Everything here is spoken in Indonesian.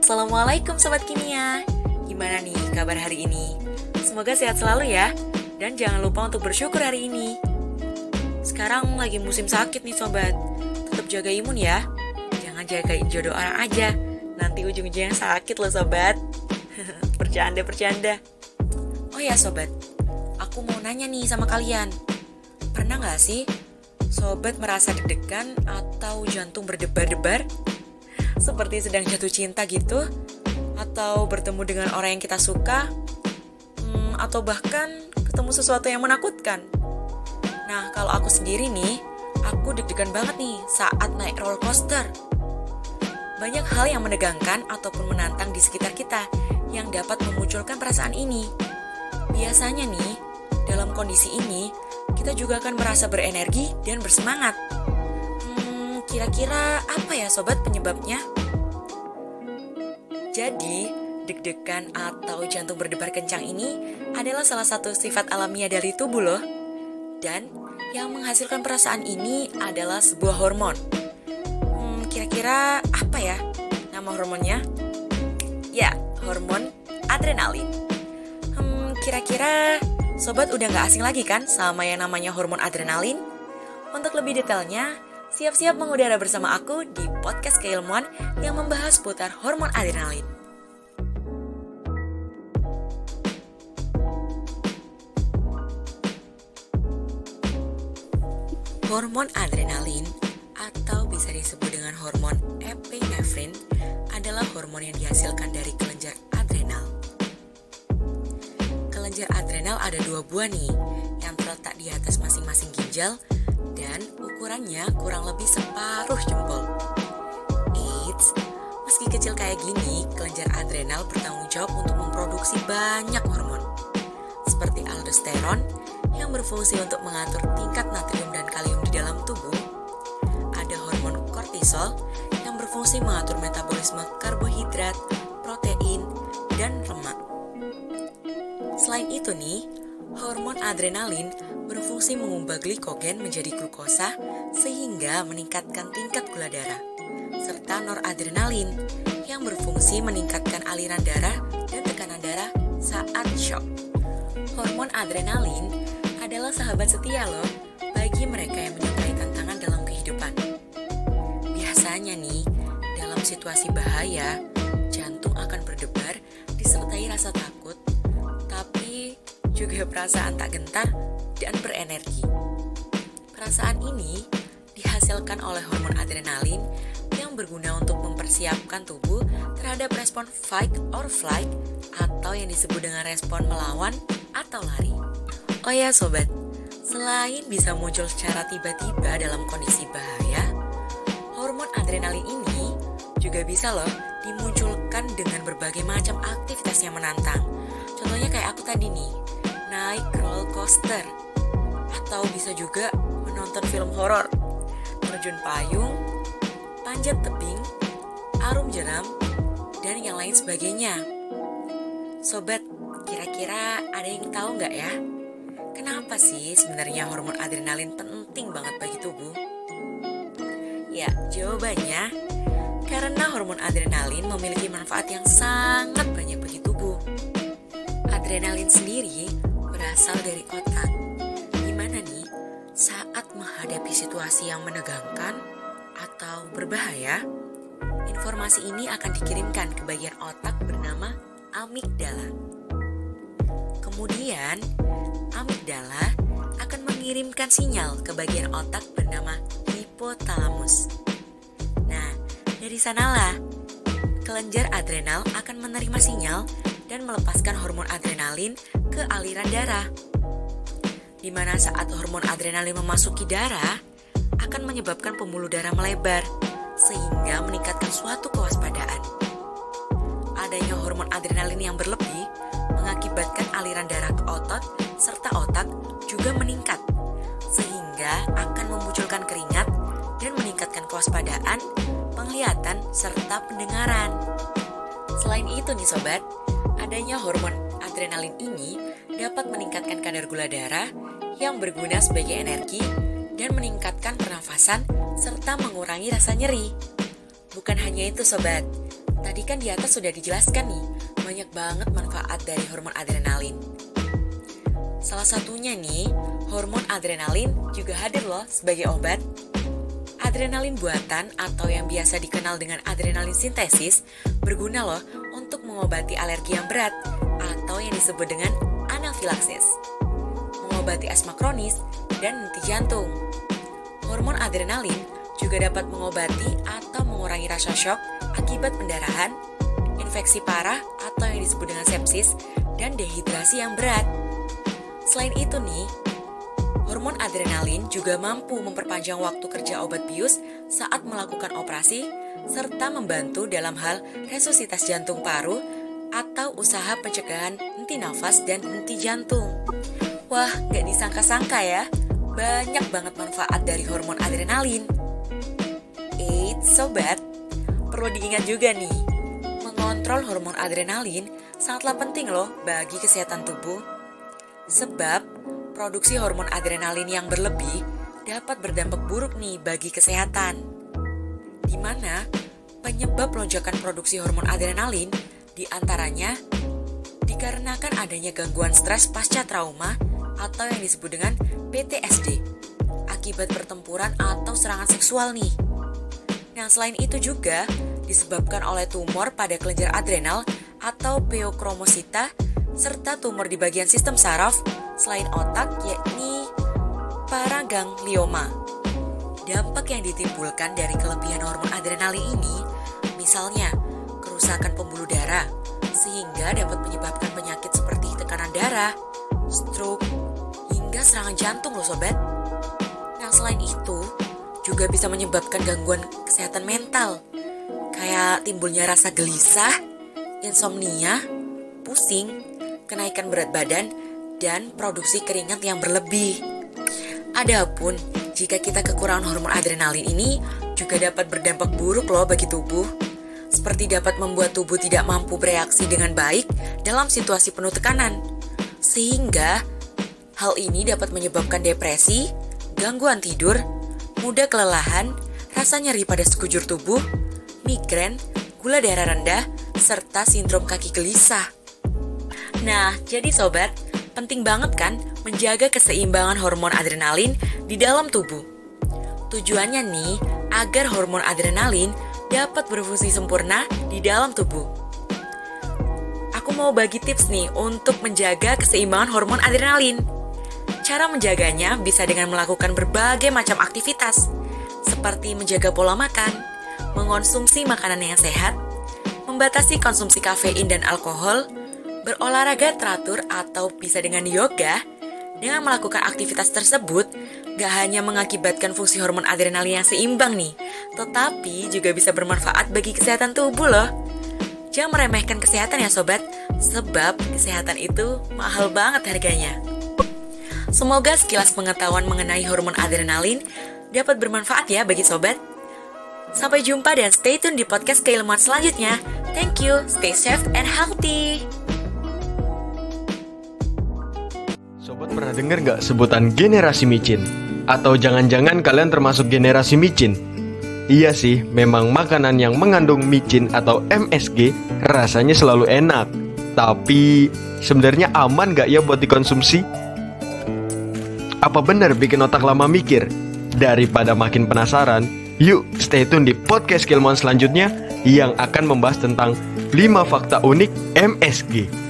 Assalamualaikum Sobat Kimia. Gimana nih kabar hari ini? Semoga sehat selalu ya Dan jangan lupa untuk bersyukur hari ini. Sekarang lagi musim sakit nih Sobat. Tetap jaga imun ya. Jangan jagain jodoh orang aja. Nanti ujung-ujungnya sakit loh Sobat. Bercanda-bercanda. Oh ya Sobat Aku mau nanya nih sama kalian Pernah gak sih Sobat merasa deg-degan atau jantung berdebar-debar seperti sedang jatuh cinta gitu, atau bertemu dengan orang yang kita suka, hmm, atau bahkan ketemu sesuatu yang menakutkan. Nah, kalau aku sendiri nih, aku deg-degan banget nih saat naik roller coaster. Banyak hal yang menegangkan ataupun menantang di sekitar kita yang dapat memunculkan perasaan ini. Biasanya nih, dalam kondisi ini, kita juga akan merasa berenergi dan bersemangat. Kira-kira apa ya sobat penyebabnya? Jadi, deg-degan atau jantung berdebar kencang ini adalah salah satu sifat alamiah dari tubuh loh. Dan yang menghasilkan perasaan ini adalah sebuah hormon. Hmm, kira-kira apa ya nama hormonnya? Ya, hormon adrenalin. Hmm, kira-kira sobat udah gak asing lagi kan sama yang namanya hormon adrenalin? Untuk lebih detailnya, Siap-siap mengudara bersama aku di podcast keilmuan yang membahas putar hormon adrenalin. Hormon adrenalin atau bisa disebut dengan hormon epinefrin adalah hormon yang dihasilkan dari kelenjar. Kelenjar adrenal ada dua buah nih, yang terletak di atas masing-masing ginjal dan ukurannya kurang lebih separuh jempol. Eits, meski kecil kayak gini, kelenjar adrenal bertanggung jawab untuk memproduksi banyak hormon. Seperti aldosteron yang berfungsi untuk mengatur tingkat natrium dan kalium di dalam tubuh. Ada hormon kortisol yang berfungsi mengatur metabolisme karbohidrat, itu nih, hormon adrenalin berfungsi mengubah glikogen menjadi glukosa sehingga meningkatkan tingkat gula darah, serta noradrenalin yang berfungsi meningkatkan aliran darah dan tekanan darah saat shock. Hormon adrenalin adalah sahabat setia loh bagi mereka yang menyukai tantangan dalam kehidupan. Biasanya nih, dalam situasi bahaya, jantung akan berdebar disertai rasa takut, tapi juga perasaan tak gentar dan berenergi. Perasaan ini dihasilkan oleh hormon adrenalin yang berguna untuk mempersiapkan tubuh terhadap respon fight or flight atau yang disebut dengan respon melawan atau lari. Oh ya sobat, selain bisa muncul secara tiba-tiba dalam kondisi bahaya, hormon adrenalin ini juga bisa loh dimunculkan dengan berbagai macam aktivitas yang menantang. Kayak aku tadi nih, naik roller coaster atau bisa juga menonton film horor, terjun payung, panjat tebing, arum jeram, dan yang lain sebagainya. Sobat, kira-kira ada yang tahu nggak ya? Kenapa sih sebenarnya hormon adrenalin penting banget bagi tubuh? Ya, jawabannya karena hormon adrenalin memiliki manfaat yang sangat banyak bagi tubuh. Adrenalin sendiri berasal dari otak saat menghadapi situasi yang menegangkan atau berbahaya, informasi ini akan dikirimkan ke bagian otak bernama amigdala. Kemudian, amigdala akan mengirimkan sinyal ke bagian otak bernama hipotalamus. Nah, dari sanalah kelenjar adrenal akan menerima sinyal dan melepaskan hormon adrenalin ke aliran darah di mana saat hormon adrenalin memasuki darah akan menyebabkan pembuluh darah melebar sehingga meningkatkan suatu kewaspadaan. Adanya hormon adrenalin yang berlebih mengakibatkan aliran darah ke otot serta otak juga meningkat sehingga akan memunculkan keringat dan meningkatkan kewaspadaan, penglihatan, serta pendengaran. Selain itu nih sobat, adanya hormon adrenalin ini dapat meningkatkan kadar gula darah yang berguna sebagai energi dan meningkatkan pernafasan serta mengurangi rasa nyeri. Bukan hanya itu sobat, tadi kan di atas sudah dijelaskan nih, banyak banget manfaat dari hormon adrenalin. Salah satunya nih, hormon adrenalin juga hadir loh sebagai obat. Adrenalin buatan atau yang biasa dikenal dengan adrenalin sintesis berguna loh untuk mengobati alergi yang berat atau yang disebut dengan anafilaksis, mengobati asma kronis dan henti jantung. Hormon adrenalin juga dapat mengobati atau mengurangi rasa shock akibat pendarahan, infeksi parah atau yang disebut dengan sepsis, dan dehidrasi yang berat. Selain itu nih, hormon adrenalin juga mampu memperpanjang waktu kerja obat bius saat melakukan operasi, serta membantu dalam hal resusitasi jantung paru atau usaha pencegahan henti nafas dan henti jantung. Wah, gak disangka-sangka ya, banyak banget manfaat dari hormon adrenalin. Eits, sobat, perlu diingat juga nih, mengontrol hormon adrenalin sangatlah penting loh bagi kesehatan tubuh. Sebab, produksi hormon adrenalin yang berlebih dapat berdampak buruk nih bagi kesehatan. Di mana penyebab lonjakan produksi hormon adrenalin di antaranya dikarenakan adanya gangguan stres pasca trauma atau yang disebut dengan PTSD akibat pertempuran atau serangan seksual nih. Nah, selain itu juga disebabkan oleh tumor pada kelenjar adrenal atau pheochromocyta serta tumor di bagian sistem saraf selain otak yakni paraganglioma. Dampak yang ditimbulkan dari kelebihan hormon adrenalin ini misalnya kerusakan pembuluh darah sehingga dapat menyebabkan penyakit seperti tekanan darah, stroke, hingga serangan jantung loh sobat. Nah selain itu, juga bisa menyebabkan gangguan kesehatan mental, kayak timbulnya rasa gelisah, insomnia, pusing, kenaikan berat badan, dan produksi keringat yang berlebih. Adapun, jika kita kekurangan hormon adrenalin ini juga dapat berdampak buruk loh bagi tubuh. Seperti dapat membuat tubuh tidak mampu bereaksi dengan baik dalam situasi penuh tekanan. Sehingga hal ini dapat menyebabkan depresi, gangguan tidur, mudah kelelahan, rasa nyeri pada sekujur tubuh, migrain, gula darah rendah, serta sindrom kaki gelisah. Nah, jadi sobat, penting banget kan menjaga keseimbangan hormon adrenalin di dalam tubuh. Tujuannya nih, agar hormon adrenalin dapat berfungsi sempurna di dalam tubuh. Aku mau bagi tips nih untuk menjaga keseimbangan hormon adrenalin. Cara menjaganya bisa dengan melakukan berbagai macam aktivitas, seperti menjaga pola makan, mengonsumsi makanan yang sehat, membatasi konsumsi kafein dan alkohol, berolahraga teratur atau bisa dengan yoga. Dengan melakukan aktivitas tersebut, gak hanya mengakibatkan fungsi hormon adrenalin yang seimbang nih, tetapi juga bisa bermanfaat bagi kesehatan tubuh loh. Jangan meremehkan kesehatan ya sobat, sebab kesehatan itu mahal banget harganya. Semoga sekilas pengetahuan mengenai hormon adrenalin dapat bermanfaat ya bagi sobat. Sampai jumpa dan stay tune di podcast keilmuan selanjutnya. Thank you, stay safe and healthy. Sobat pernah dengar nggak sebutan generasi micin? Atau jangan-jangan kalian termasuk generasi micin? Iya sih, memang makanan yang mengandung micin atau MSG rasanya selalu enak. Tapi sebenarnya aman nggak ya buat dikonsumsi? Apa benar bikin otak lama mikir? Daripada makin penasaran, yuk stay tune di podcast Kilmon selanjutnya yang akan membahas tentang 5 fakta unik MSG.